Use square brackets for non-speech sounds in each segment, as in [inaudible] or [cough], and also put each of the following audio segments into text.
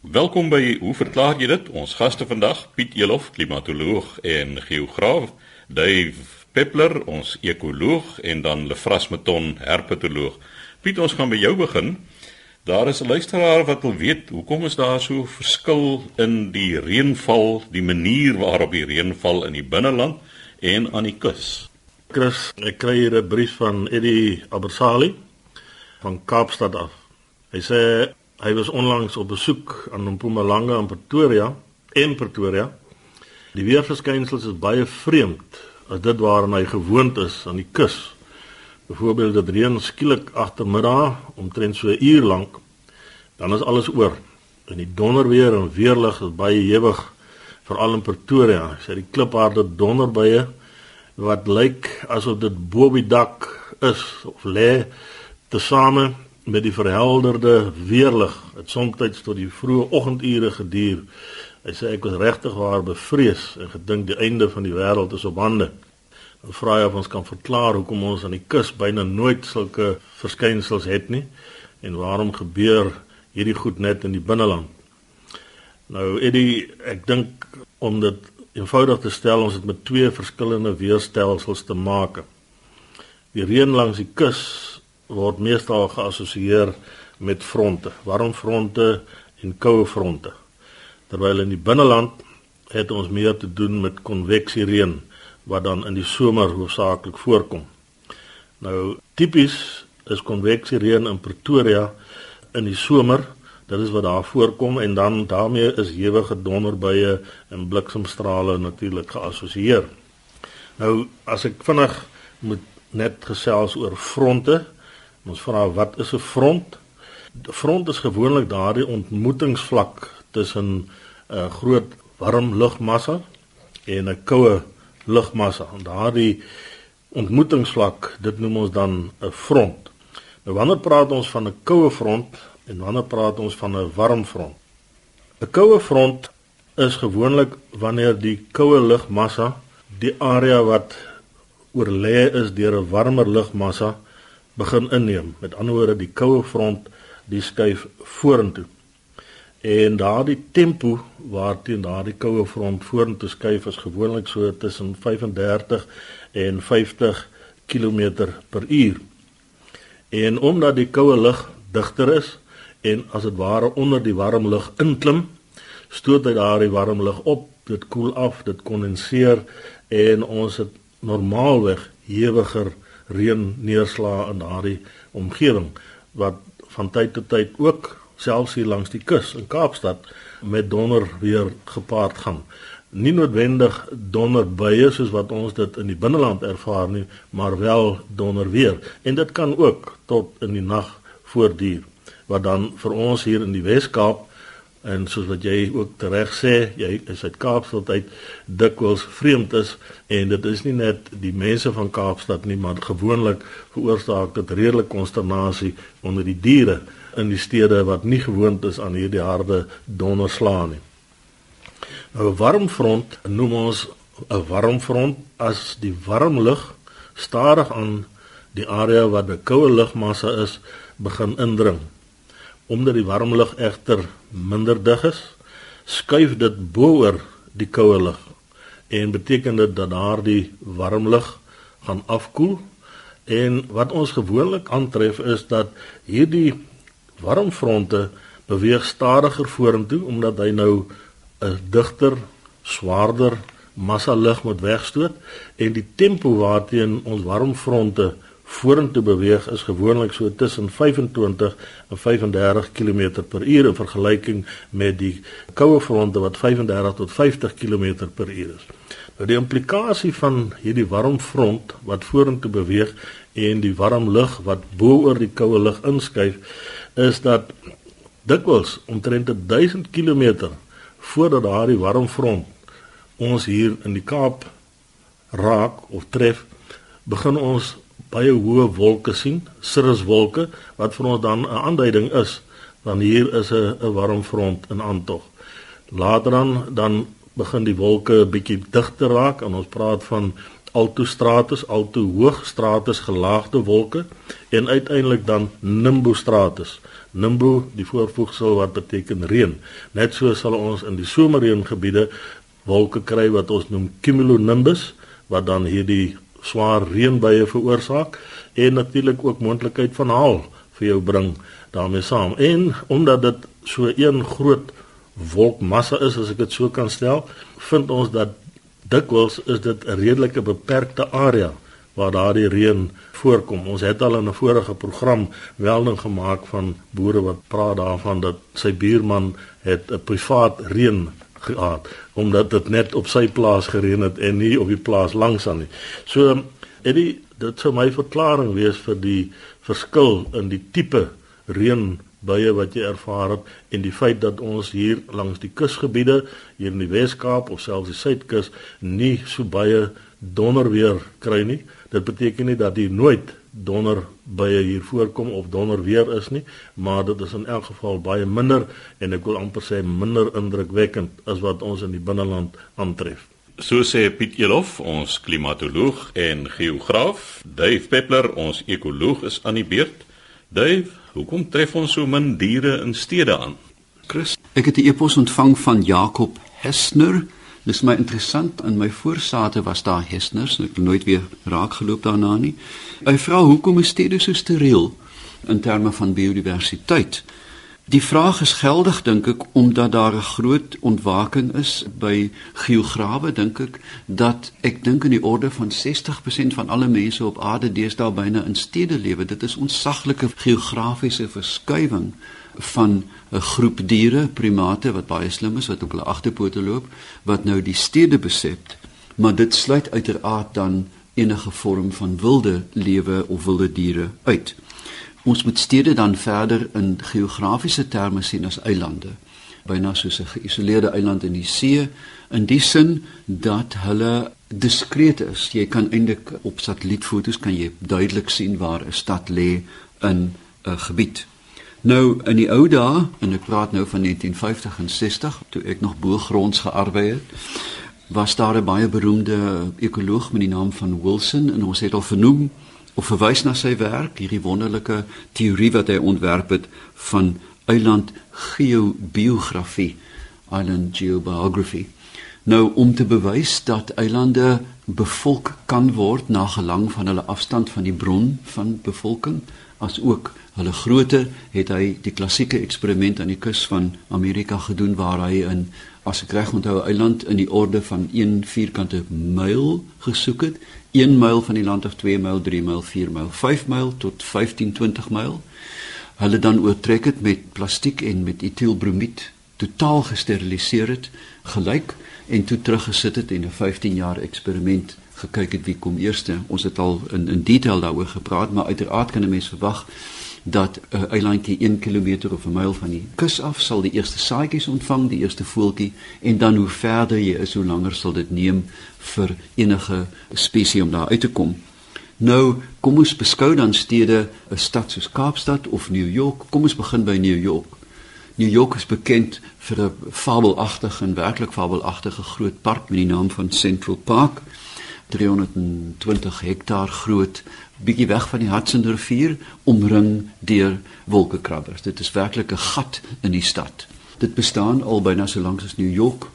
Welkom by Hoe verklaar jy dit? Ons gaste vandag, Piet Elof, klimatoloog en geograaf, Dave Peppler, ons ekoloog en dan Lefras Meton, herpetoloog. Piet, ons gaan by jou begin. Daar is 'n luisteraar wat wil weet, hoekom is daar so verskil in die reënval, die manier waarop die reën val in die binneland en aan die kus? Chris, ek kry hier 'n brief van Eddie Abersali van Kaapstad af. Hy sê Hy was onlangs op besoek aan Mpumalanga in Pretoria, in Pretoria. Die weerverskynsels is baie vreemd as dit waarna hy gewoond is aan die kus. Byvoorbeeld dat reën skielik agtermiddag omtrent so 'n uur lank, dan is alles oor. En die donderweer en weerlig is baie hewig veral in Pretoria. Sê die klipharde donderbye wat lyk asof dit bo op die dak is of lê tesame met die verhelderde weerlig het soms tot die vroeë oggendure geduur. Hy sê ek was regtig waar bevrees en gedink die einde van die wêreld is op hande. Dan vra hy of ons kan verklaar hoekom ons aan die kus byna nooit sulke verskynsels het nie en waarom gebeur hierdie goed net in die binneland. Nou Eddie, ek dink om dit eenvoudig te stel, ons het met twee verskillende weerstelsels te maak. Die reën langs die kus word meestal geassosieer met fronte, warm fronte en koue fronte. Terwyl in die binneland het ons meer te doen met konveksie reën wat dan in die somer hoofsaaklik voorkom. Nou tipies is konveksie reën in Pretoria in die somer, dit is wat daar voorkom en dan daarmee is ewige donderbuie en bliksemstrale natuurlik geassosieer. Nou as ek vinnig moet net gesels oor fronte, Ons vra wat is 'n front? 'n Front is gewoonlik daardie ontmoetingsvlak tussen 'n uh, groot warm lugmassa en 'n koue lugmassa. En daardie ontmoetingsvlak, dit noem ons dan 'n front. Nou wanneer praat ons van 'n koue front en wanneer praat ons van 'n warm front? 'n Koue front is gewoonlik wanneer die koue lugmassa die area wat oorlê is deur 'n warmer lugmassa begin inneem. Met ander woorde, die koue front die skuif vorentoe. En daardie tempo waarteen daardie koue front vorentoe skuif is gewoonlik so tussen 35 en 50 km per uur. En omdat die koue lug digter is en as dit ware onder die warm lug inklim, stoot hy daardie warm lug op, dit koel af, dit kondenseer en ons het normaalweg hewiger reën neerslaa in daardie omgewing wat van tyd tot tyd ook selfs hier langs die kus in Kaapstad met donder weer gepaard gaan. Nie noodwendig donder buie soos wat ons dit in die binneland ervaar nie, maar wel donder weer en dit kan ook tot in die nag voortduur wat dan vir ons hier in die Wes-Kaap en soos wat jy ook tereg sê, jy is uit Kaapstad uit dikwels vreemd is en dit is nie net die mense van Kaapstad nie, maar gewoonlik veroorsaak dit redelike konsternasie onder die diere in die stede wat nie gewoond is aan hierdie harde donderslae nie. Nou 'n warm front noem ons 'n warm front as die warm lug stadig aan die area waar die koue lugmassa is begin indring omdat die warm lug egter minder dig is, skuif dit bo-oor die koue lug en beteken dit dat daardie warm lug gaan afkoel. En wat ons gewoonlik aantref is dat hierdie warm fronte beweeg stadiger vorentoe omdat hy nou 'n digter, swaarder massa lug moet wegstoot en die tempo waarteen ons warm fronte vorentoe beweeg is gewoonlik so tussen 25 en 35 km per uur in vergelyking met die koue fronte wat 35 tot 50 km per uur is. Nou die implikasie van hierdie warm front wat vorentoe beweeg en die warm lug wat bo oor die koue lug inskuif is dat dikwels omtrent 1000 km voordat daardie warm front ons hier in die Kaap raak of tref begin ons baie hoë wolke sien, cirruswolke wat vir ons dan 'n aanduiding is dan hier is 'n 'n warm front in aantog. Later dan dan begin die wolke bietjie digter raak en ons praat van altostratus, alto hoogstratus gelaagde wolke en uiteindelik dan nimbostratus. Nimbo, die voorvoegsel wat beteken reën. Net so sal ons in die somerreëngebiede wolke kry wat ons noem cumulonimbus wat dan hierdie swaar reënbuie veroorsaak en natuurlik ook moontlikheid van haal vir jou bring daarmee saam. En omdat dit so een groot wolkmassa is as ek dit so kan stel, vind ons dat dikwels is dit 'n redelike beperkte area waar daardie reën voorkom. Ons het al in 'n vorige program melding gemaak van boere wat praat daarvan dat sy buurman het 'n privaat reën gehad omdat dit net op sy plaas gereën het en nie op die plaas langs aan nie. So Eddie, dit sou my verklaring wees vir die verskil in die tipe reën baie wat jy ervaar het en die feit dat ons hier langs die kusgebiede hier in die Wes-Kaap of selfs die Suidkus nie so baie donderweer kry nie. Dit beteken nie dat hier nooit donder baie hier voorkom of donder weer is nie, maar dit is in elk geval baie minder en ek wil amper sê minder indrukwekkend as wat ons in die binneland aantref. So sê Piet Elof, ons klimatoloog en geograaf, Dave Peppler, ons ekoloog is aan die beurt. Dave, hoekom tref ons so min diere in stede aan? Chris, ek het 'n e-pos ontvang van Jakob Hessner. Dis my interessant in my voorsate was daar Hessners, ek het nooit weer raakgeloop daarna nie. Hy vra hoekom is stede so steriel in terme van biodiversiteit? Die vraag is geldig dink ek omdat daar 'n groot ontwaking is by geograwe dink ek dat ek dink in die orde van 60% van alle mense op aarde deesdae byna in stede lewe. Dit is onsaglike geografiese verskuiwing van 'n groep diere, primate wat baie slim is wat op hulle agterpote loop wat nou die stede beset. Maar dit sluit uiteraard dan enige vorm van wilde lewe of wilde diere uit ons moet stede dan verder in geografiese terme sien as eilande byna soos 'n geïsoleerde eiland in die see in die sin dat hulle diskreet is jy kan eintlik op satellietfoto's kan jy duidelik sien waar 'n stad lê in 'n gebied nou in die ou dae en ek praat nou van 1950 en 60 toe ek nog bo-gronds gearbei het was daar 'n baie beroemde ekoloog met die naam van Wilson en ons het al vernoem of verwys na sy werk, hierdie wonderlike teorie wat hy ontwerp het van eiland geobiografie, island geobiography. Nou om te bewys dat eilande bevolk kan word na gelang van hulle afstand van die bron van bevolking, as ook hulle grootte, het hy die klassieke eksperiment aan die kus van Amerika gedoen waar hy in as ek reg onthou 'n eiland in die orde van 1 vierkante myl gesoek het 1 myl van die land of 2 myl, 3 myl, 4 myl, 5 myl tot 15, 20 myl. Hulle dan oortrek dit met plastiek en met etielbromied totaal gesteriliseer het, gelyk en toe teruggesit het en 'n 15 jaar eksperiment gekyk het wie kom eerste. Ons het al in in detail daaroor gepraat, maar uiteraard kan 'n mens verwag dat 'n uh, eilandjie 1 km of 'n myl van die kus af sal die eerste saaitjies ontvang, die eerste voeltjie en dan hoe verder jy is, hoe langer sal dit neem vir enige spesies om daar uit te kom. Nou, kom ons beskou dan stede, 'n stad soos Kaapstad of New York. Kom ons begin by New York. New York is bekend vir 'n fabelagtige en werklik fabelagtige groot park met die naam van Central Park. 320 hektaar groot bietjie weg van die Hudson rivier omring deur wolkekrabbers. Dit is werklik 'n gat in die stad. Dit bestaan al byna so lank as New York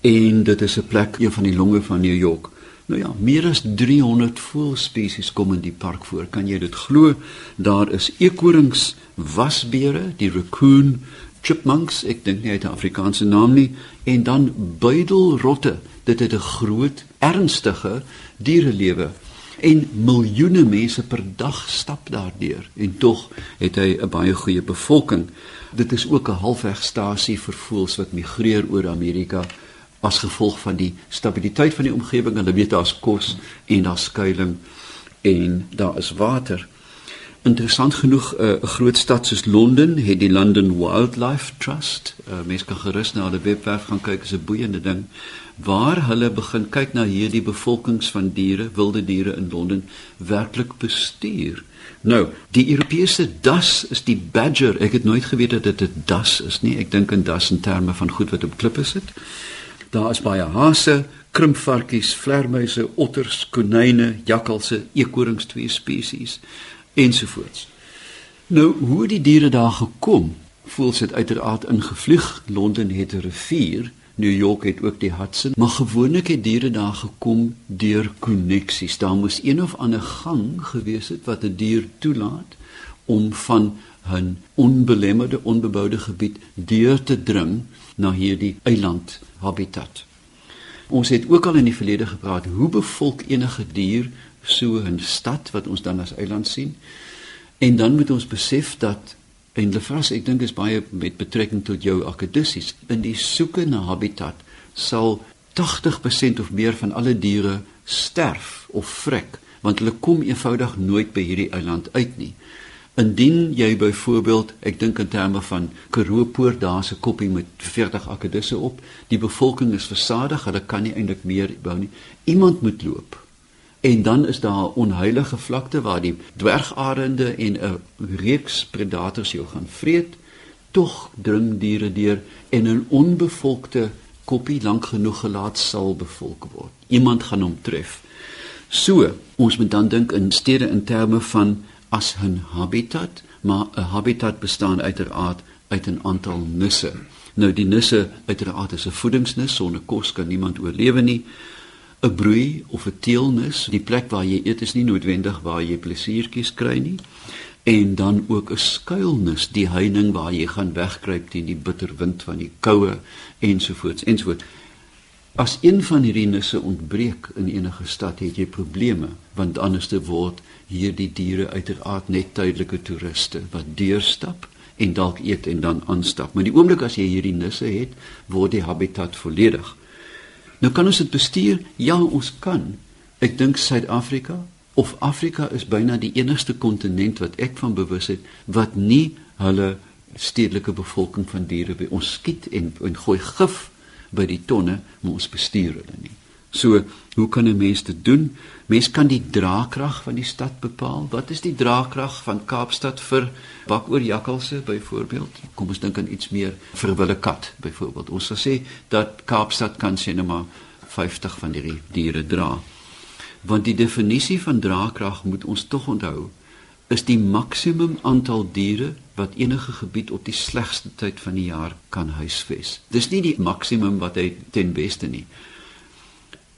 en dit is 'n plek een van die longe van New York. Nou ja, meer as 300 voëlspesies kom in die park voor. Kan jy dit glo? Daar is eekorings, wasbeere, die raccoon, chipmunks, ek dink nie uit 'n Afrikaanse naam nie, en dan buidelrotte. Dit het 'n groot, ernstige dierelewe en miljoene mense per dag stap daardeur en tog het hy 'n baie goeie bevolking. Dit is ook 'n halfwegstasie vir voëls wat migreer oor Amerika as gevolg van die stabiliteit van die omgewing. Hulle weet daar's kos en daar's skuilings en daar is water. Interessant genoeg eh, 'n uh, groot stad soos Londen het die London Wildlife Trust. Uh, mense kan gerus na hulle webwerf gaan kyk, is 'n boeiende ding waar hulle begin kyk na hierdie bevolkings van diere, wilde diere in Londen werklik bestuur. Nou, die Europese das is die badger. Ek het nooit geweet dat dit 'n das is nie. Ek dink in das in terme van goed wat op klippe sit. Daar is baie hase, krimpvarkies, vlermuise, otters, konyne, jakkalse, eekorings twee spesies ensovoorts. Nou, hoe die diere daar gekom? Voels dit uiteraard ingevlieg. Londen het 'n rivier, New York het ook die Hudson, maar gewoonlik het diere daar gekom deur koneksies. Daar moes een of ander gang gewees het wat 'n die dier toelaat om van 'n onbelemmerde onbeboude gebied deur te dring na hierdie eiland habitat. Ons het ook al in die verlede gepraat hoe bevolk enige dier so 'n stad wat ons dan as eiland sien. En dan moet ons besef dat en Lefras ek dink is baie met betrekking tot jou akedissies in die soeke na habitat sal 80% of meer van alle diere sterf of vrek want hulle kom eenvoudig nooit by hierdie eiland uit nie. Indien jy byvoorbeeld, ek dink in terme van Karoopoort, daar's 'n koppie met 40 akedisse op, die bevolking is versadig, hulle kan nie eintlik meer bou nie. Iemand moet loop. En dan is daar 'n onheilige vlakte waar die dwergarende en 'n reeks predators jou gaan vreet. Tog dring diere deur en 'n onbevolkte koppie lank genoeg gelaat sal bevolk word. Iemand gaan hom tref. So, ons moet dan dink in stede in terme van as 'n habitat, maar 'n habitat bestaan uiteraard uit 'n aantal nisse. Nou die nisse uiteraard is 'n voedingsnis, sonder kos kan niemand oorlewe nie. 'n Broei of 'n teelnis, die plek waar jy eet is nie noodwendig waar jy plesiertjies kry nie. En dan ook 'n skuilnis, die heining waar jy gaan wegkruip teen die bitter wind van die koue ensovoorts ensovoorts. As een van hierdie nisse ontbreek in enige stad, het jy probleme, want anders te word hierdie diere uiteraard net tydelike toeriste wat deurstap en dalk eet en dan aanstap. Maar die oomblik as jy hierdie nisse het, word die habitat volledig. Nou kan ons dit bestuur? Ja, ons kan. Ek dink Suid-Afrika of Afrika is byna die enigste kontinent wat ek van bewus het wat nie hulle stedelike bevolking van diere by ons skiet en en gooi gif by die tonne, maar ons bestuur hulle nie. So, hoe kan 'n mens dit doen? Mens kan die draagkrag van die stad bepaal. Wat is die draagkrag van Kaapstad vir bakoor jakkalse byvoorbeeld? Kom ons dink aan iets meer vir wille kat byvoorbeeld. Ons sal sê dat Kaapstad kan sê net maar 50 van hierdie diere dra. Want die definisie van draagkrag moet ons tog onthou is die maksimum aantal diere wat enige gebied op die slegste tyd van die jaar kan huisves. Dis nie die maksimum wat hy ten beste nie.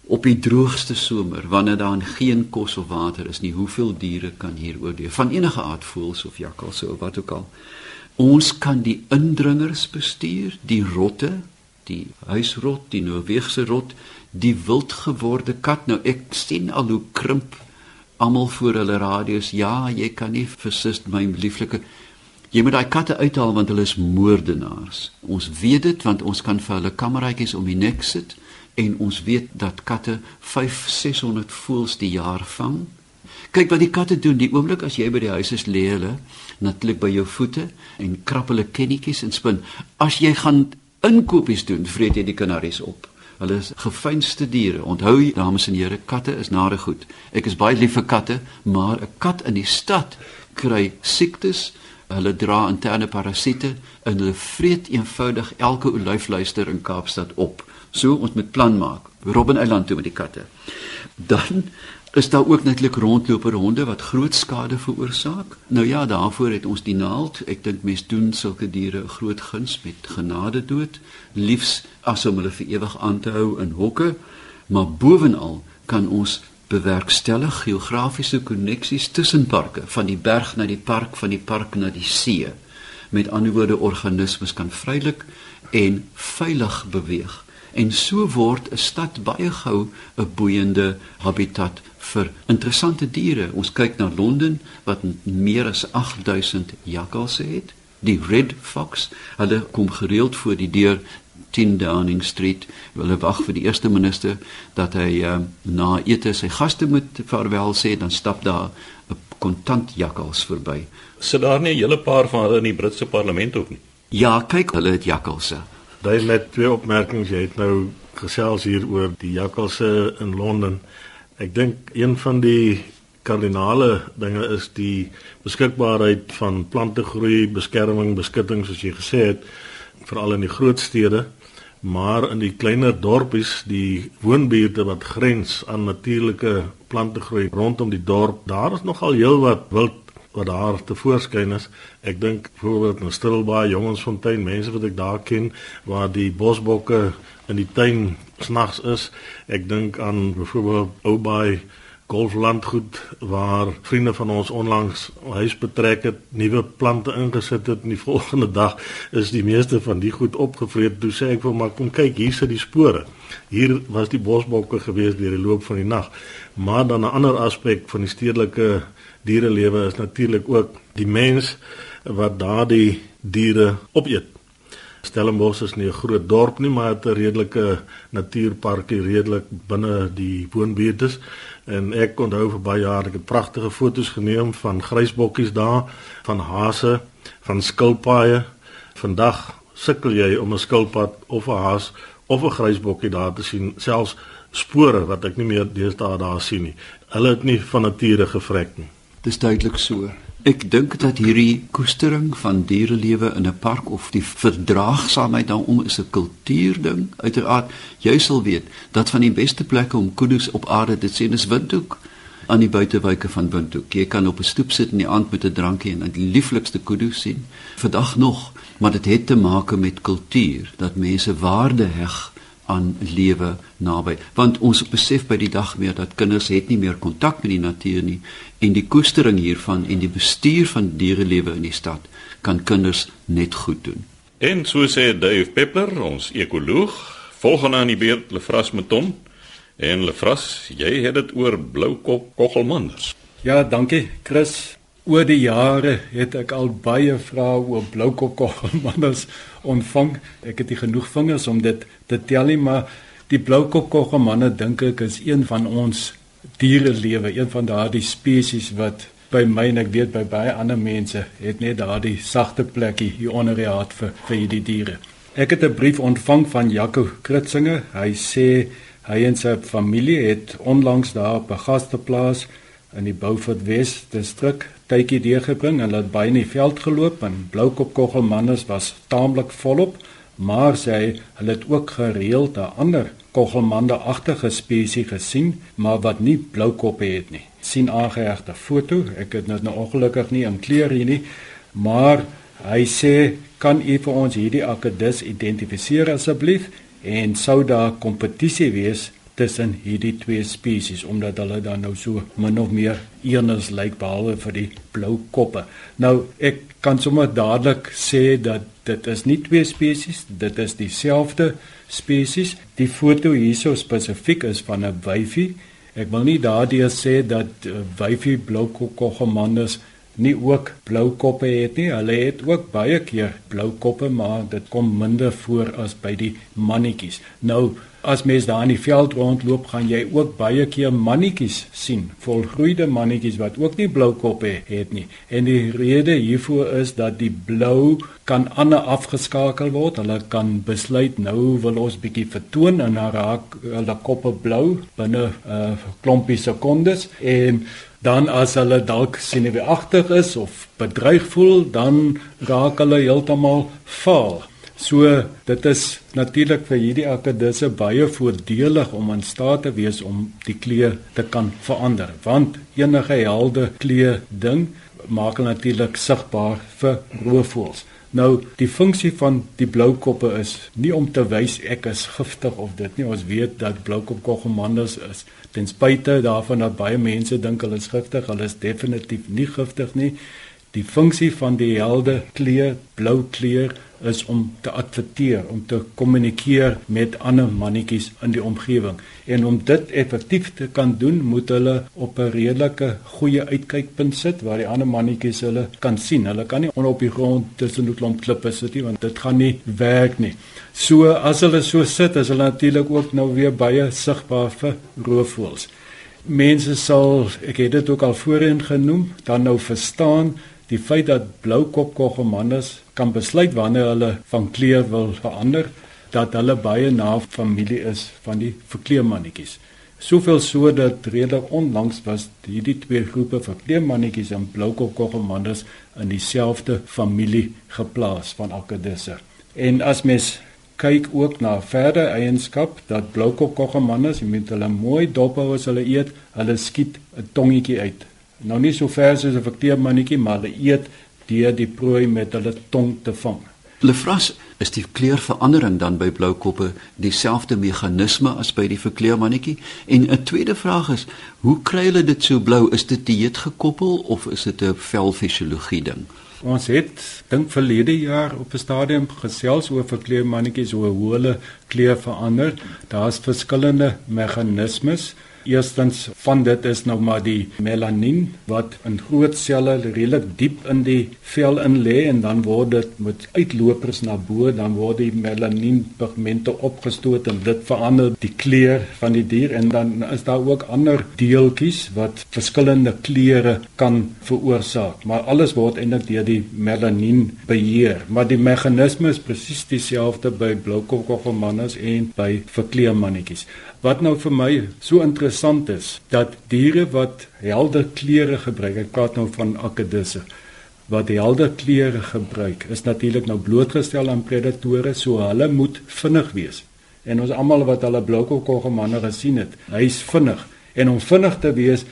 Op die droogste somer, wanneer daar geen kos of water is nie, hoeveel diere kan hier oorleef? Van enige aard voëls of jakkalse of wat ook al. Ons kan die indringers bestuur, die rotte, die huisrot, die Noorweegse rot, die wildgeworde kat. Nou ek sien al hoe krimp almal voor hulle radio's. Ja, jy kan nie versus my lieflike Jy moet daai katte uithaal want hulle is moordenaars. Ons weet dit want ons kan vir hulle kameraatjies om die nek sit en ons weet dat katte 5 600 voëls die jaar vang. Kyk wat die katte doen. Die oomblik as jy by die huis is lê hulle natuurlik by jou voete en krap hulle kennetjies en spin. As jy gaan inkopies doen, vreet jy die kanaries op. Hulle is gefynste diere. Onthou, dames en here, katte is nare goed. Ek is baie lief vir katte, maar 'n kat in die stad kry siektes hulle dra interne parasiete en hulle vreet eenvoudig elke olyfluister in Kaapstad op. So ons moet plan maak. Robben Eiland toe met die katte. Dan is daar ook netlik rondloper honde wat groot skade veroorsaak. Nou ja, daarvoor het ons die naald. Ek dink mense doen sulke diere 'n groot guns met genade dood, liefs as om hulle vir ewig aan te hou in hokke, maar bovenal kan ons bewerkstellig geografiese koneksies tussen parke, van die berg na die park, van die park na die see. Met ander woorde organismes kan vrylik en veilig beweeg. En so word 'n stad baie gou 'n boeiende habitat vir interessante diere. Ons kyk na Londen wat meer as 8000 jakkalse het. Die red fox, hulle kom gereeld voor die deur 10 Downing Street. Hulle wag vir die eerste minister dat hy uh, na ete sy gaste moet vaarwel sê, dan stap daar 'n kontant jakkals verby. Sit daar nie 'n hele paar van hulle in die Britse parlement ook nie? Ja, kyk, hulle het jakkalse. Daai met twee opmerkings, jy het nou gesels hier oor die jakkalse in Londen. Ek dink een van die kardinale dinge is die beskikbaarheid van plantegroei, beskerming, beskutting soos jy gesê het veral in die groot stede maar in die kleiner dorpies, die woonbuurte wat grens aan natuurlike plantegroei rondom die dorp, daar is nogal heelwat wild wat daar te voorskyn is. Ek dink byvoorbeeld in Stilbaai, Jongensfontein, mense wat ek daar ken waar die bosbokke in die tuin snags is. Ek dink aan byvoorbeeld Oubaai golflandgoed waar vriende van ons onlangs huis betrek het, nuwe plante ingesit het en die [laughs] volgende dag is die meeste van die goed opgevreet. Toe sê ek vir maar kom kyk, hier sit die spore. Hier was die bosbokke gewees deur die loop van die nag. Maar dan 'n ander aspek van die stedelike dierelewe is natuurlik ook die mens wat daardie diere opeet. Stellenbosch is nie 'n groot dorp nie, maar dit 'n redelike natuurparkie redelik binne die woonbuurtes en ek onthou vir baie jare ek het pragtige foto's geneem van grysbokkies daar, van hase, van skilpaaie. Vandag sukkel jy om 'n skilpad of 'n haas of 'n grysbokkie daar te sien, selfs spore wat ek nie meer deesdae daar sien nie. Hulle het nie van nature gevrek nie. Dis duidelik so. Ek dink dat hierdie koestering van dierelewe in 'n park of die verdraagsaamheid daaroor is 'n kultuurding. Uiteraard, jy sal weet dat van die beste plekke om kuddes op aarde te sien is Windhoek aan die buitewyke van Windhoek. Jy kan op 'n stoep sit in die aand met 'n drankie en die lieflikste kuddes sien. Vandag nog, maar dit het te maak met kultuur dat mense waarde heg aan lewe naby want ons besef by die dag meer dat kinders het nie meer kontak met die natuur nie en die koestering hiervan en die bestuur van dierelewe in die stad kan kinders net goed doen. En so sê Dave Peppler, ons ekoloog, volgende aan die beurt Lefras Meton en Lefras, jy het dit oor bloukop koggelmanners. Ja, dankie Chris. Oor die jare het ek al baie vrae oor bloukopkoggelmanners [laughs] ontvang. Ek het nie genoeg vingers om dit te tel nie, maar die bloukopkoggelmanne dink ek is een van ons dierelewe, een van daardie spesies wat by my en ek weet by baie ander mense het net daardie sagte plekkie hier onder die hart vir vir hierdie diere. Ek het 'n brief ontvang van Jaco Kritsinge. Hy sê hy en sy familie het onlangs daar op 'n gasteplaas in die Beaufort Wes distrik tydjie deurgebring hulle het baie in die veld geloop en bloukop koggelmannes was taamlik volop maar sê hy hulle het ook gereeld 'n ander koggelmande-agtige spesies gesien maar wat nie bloukoppe het nie. Sien aangehegte foto ek het dit nou ongelukkig nie in kleur hier nie maar hy sê kan u vir ons hierdie akedus identifiseer asseblief en sou daar kompetisie wees tussen hierdie twee spesies omdat hulle dan nou so min of meer eenes lyk behalwe vir die blou koppe. Nou ek kan sommer dadelik sê dat dit is nie twee spesies, dit is dieselfde spesies. Die foto hierso spesifiek is van 'n wyfie. Ek wil nie daardie sê dat uh, wyfie blou kokkogemandes nie ook blou koppe het nie. Hulle het ook baie keer blou koppe, maar dit kom minder voor as by die mannetjies. Nou as mens daar in die veld rondloop, gaan jy ook baie keer mannetjies sien, volgroeide mannetjies wat ook nie blou koppe het nie. En die rede hiervoor is dat die blou kan ander afgeskakel word. Hulle kan besluit nou wil ons bietjie vertoon en dan raak hulle koppe blou binne 'n uh, klompie sekondes en dan as hulle dalk senuweeagtig is of bedreig voel, dan raak hulle heeltemal vaal. So dit is natuurlik vir hierdie akkedisse baie voordelig om in staat te wees om die kleur te kan verander want enige helde kleur ding maak natuurlik sigbaar vir roofvoëls. Nou die funksie van die bloukoppe is nie om te wys ek is giftig of dit nie. Ons weet dat bloukopkoggelmanders is ten spyte daarvan dat baie mense dink hulle is giftig, hulle is definitief nie giftig nie. Die funksie van die helde kleur, blou kleur is om te adverteer, om te kommunikeer met ander mannetjies in die omgewing. En om dit effektief te kan doen, moet hulle op 'n redelike goeie uitkykpunt sit waar die ander mannetjies hulle kan sien. Hulle kan nie onder op die grond tussen 'n klomp klippe sit nie want dit gaan nie werk nie. So as hulle so sit, is hulle natuurlik ook nou weer baie sigbaar vir roofvoëls. Mense sal, ek het dit ook al voorheen genoem, dan nou verstaan die feit dat bloukopkoggelmannes kan besluit wanneer hulle van kleur wil verander dat hulle baie na familie is van die verkleermannetjies. Soveel so dat redelik onlangs was hierdie twee groepe verkleermannetjies en bloukopkoggelmannes in dieselfde familie geplaas van Akedisse. En as mens kyk ook na verder eienskap dat bloukopkoggemannes, jy moet hulle mooi dop hou as hulle eet, hulle skiet 'n tongetjie uit. Nou nie so ver soos 'n verteermannetjie, maar hulle eet deur die prooi met hulle tong te vang. Lefras is die kleurverandering dan by bloukoppe dieselfde meganisme as by die verkleermannetjie? En 'n tweede vraag is, hoe kry hulle dit so blou? Is dit dieet gekoppel of is dit 'n velfisiologie ding? Ons het dink verlede jaar op 'n stadium gesels oor verkleermannetjies hoe hulle kleur verander. Daar's verskillende meganismes. Eerstens van dit is nou maar die melanien wat in groot selle redelik diep in die vel in lê en dan word dit met uitlopers na bo dan word die melanien pigmente opgestoot en dit verander die kleur van die dier en dan is daar ook ander deeltjies wat verskillende kleure kan veroorsaak. Maar alles word eintlik deur die melanien beheer. Maar die meganisme is presies dieselfde by bloukokkelmannes en by verkleermannetjies Wat nou vir my so interessant is, dat diere wat helder kleure gebruik, ek praat nou van akedisse, wat helder kleure gebruik, is natuurlik nou blootgestel aan predatore, so hulle moet vinnig wees. En ons almal wat hulle bloukokkelmanne gesien het, hy's vinnig. En om vinnig te wees,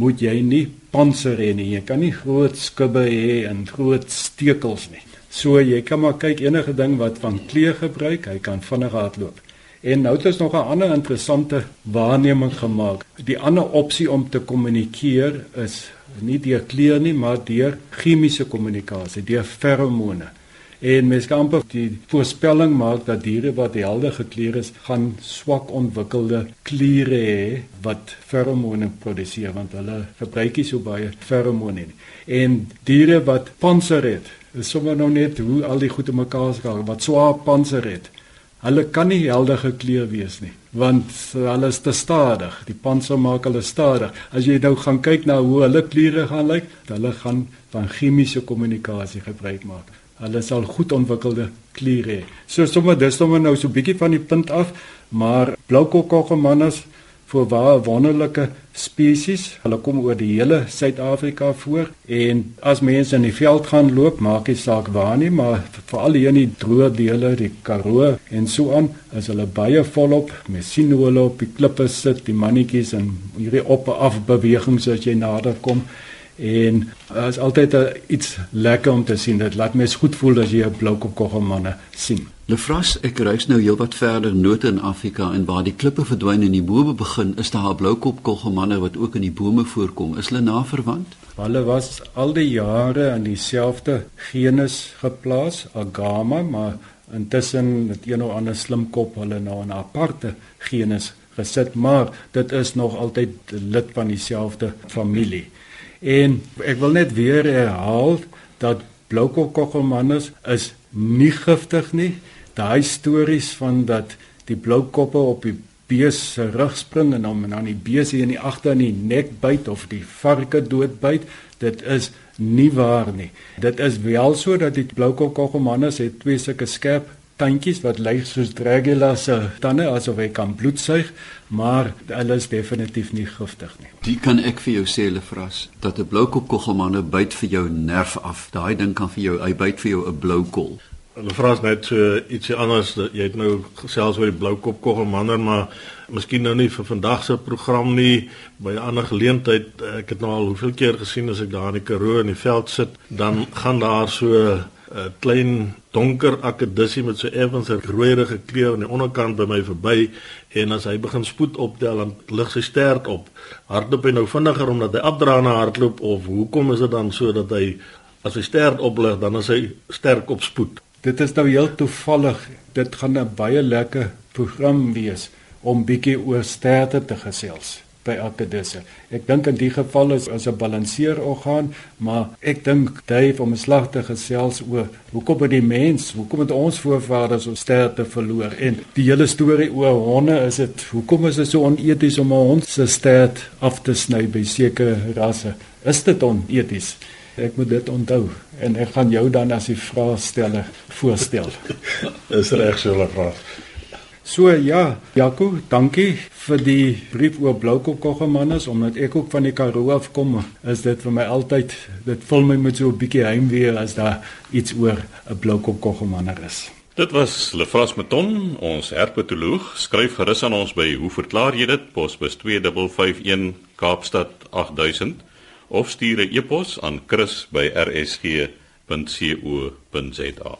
moet jy nie panser hê nie. Jy kan nie groot skubbe hê en groot stekels nie. So jy kan maar kyk enige ding wat van kleur gebruik, hy kan vinnig hardloop. En nou het ons nog 'n ander interessante waarneming gemaak. Die ander opsie om te kommunikeer is nie deur kleur nie, maar deur chemiese kommunikasie, deur feromone. En mens kan amper die voorspelling maak dat diere wat helder gekleur is, gaan swak ontwikkelde kliere hê wat feromone produseer want hulle gebruik nie so baie feromone nie. En diere wat panser het, is sommer nou net hoe al die goed te mekaar skakel, wat swaar panser het Hulle kan nie helder gekleur wees nie, want hulle is te stadig. Die panser maak hulle stadig. As jy nou gaan kyk na hoe hulle kleure gaan lyk, hulle gaan van chemiese kommunikasie gebruik maak. Hulle sal goed ontwikkelde kleure hê. So sommer dis sommer nou so 'n bietjie van die punt af, maar bloukokkogemannes voor waar wonderlike spesies. Hulle kom oor die hele Suid-Afrika voor en as mense in die veld gaan loop, maak dit saak waar nie, maar veral hier in die droë dele, die Karoo en so aan, is hulle baie volop. Mens sien hoe hulle op die klippe sit, die mannetjies en hierdie op en af bewegings as jy nader kom. En is altyd iets lekker om te sien. Dit laat mens goed voel as jy 'n blou kokkogemanne sien. Lefras, ek reis nou heelwat verder noord in Afrika en waar die klippe verdwyn en die bome begin, is daar 'n bloukop koggemanne wat ook in die bome voorkom. Is hulle naverwant? Hulle was al die jare in dieselfde genus geplaas, Agama, maar intussen het een of ander slimkop hulle nou in 'n aparte genus gesit, maar dit is nog altyd lid van dieselfde familie. En ek wil net weer herhaal dat bloukop koggemanne is nie giftig nie daai stories van dat die blou koppe op die bees se rug spring en hom dan die bees hier in die agter in die nek byt of die varke doodbyt, dit is nie waar nie. Dit is wel so dat die blou kokkogemannes het twee sulke skerp tandjies wat lyk soos Dracula se tande asof hy kan bloed suig, maar hulle is definitief nie giftig nie. Die kan ek vir jou sê, Lefras, dat 'n blou kokkogemanne byt vir jou nerf af. Daai ding kan vir jou, hy byt vir jou 'n blou kol. Hulle vra net so ietsie anders. Jy het nou gesels oor die bloukop koggelmanner, maar miskien nou nie vir vandag se program nie, by 'n ander geleentheid. Ek het nou al hoeveel keer gesien as ek daar in die Karoo in die veld sit, dan gaan daar so 'n klein donker akedissie met so effens 'n rooierige kleur aan die onderkant by my verby en as hy begin spoed optel dan lig sy stert op. Hardloop hy nou vinniger omdat hy afdra na hardloop of hoekom is dit dan so dat hy as sy stert oplig dan is hy sterk op spoed? Dit is nou heel toevallig. Dit gaan 'n baie lekker program wees om bietjie oor sterte te gesels by Akedisse. Ek dink in die geval is as 'n balanseerorgaan, maar ek dink Dave om 'n slag te gesels oor hoekom het die mens, hoekom het ons voorvaders ons sterte verloor en die hele storie oor honde is dit hoekom is dit so oneties om 'n hond se stert af te sny by sekere rasse? Is dit oneties? Ek moet dit onthou en ek gaan jou dan as die vraagsteller voorstel. [laughs] Is reg so 'n vraag. So ja, Jaco, dankie vir die brief oor Bloukop Koggemannes omdat ek ook van die Karoo af kom. Is dit vir my altyd dit vul my met so 'n bietjie heimwee as daar iets oor 'n Bloukop Koggemanner is. Dit was Lefras Meton, ons herpetoloog. Skryf gerus aan ons by hoe verklaar jy dit? Posbus 2551 Kaapstad 8000 of stuur 'n e-pos aan chris@rsg.co.za.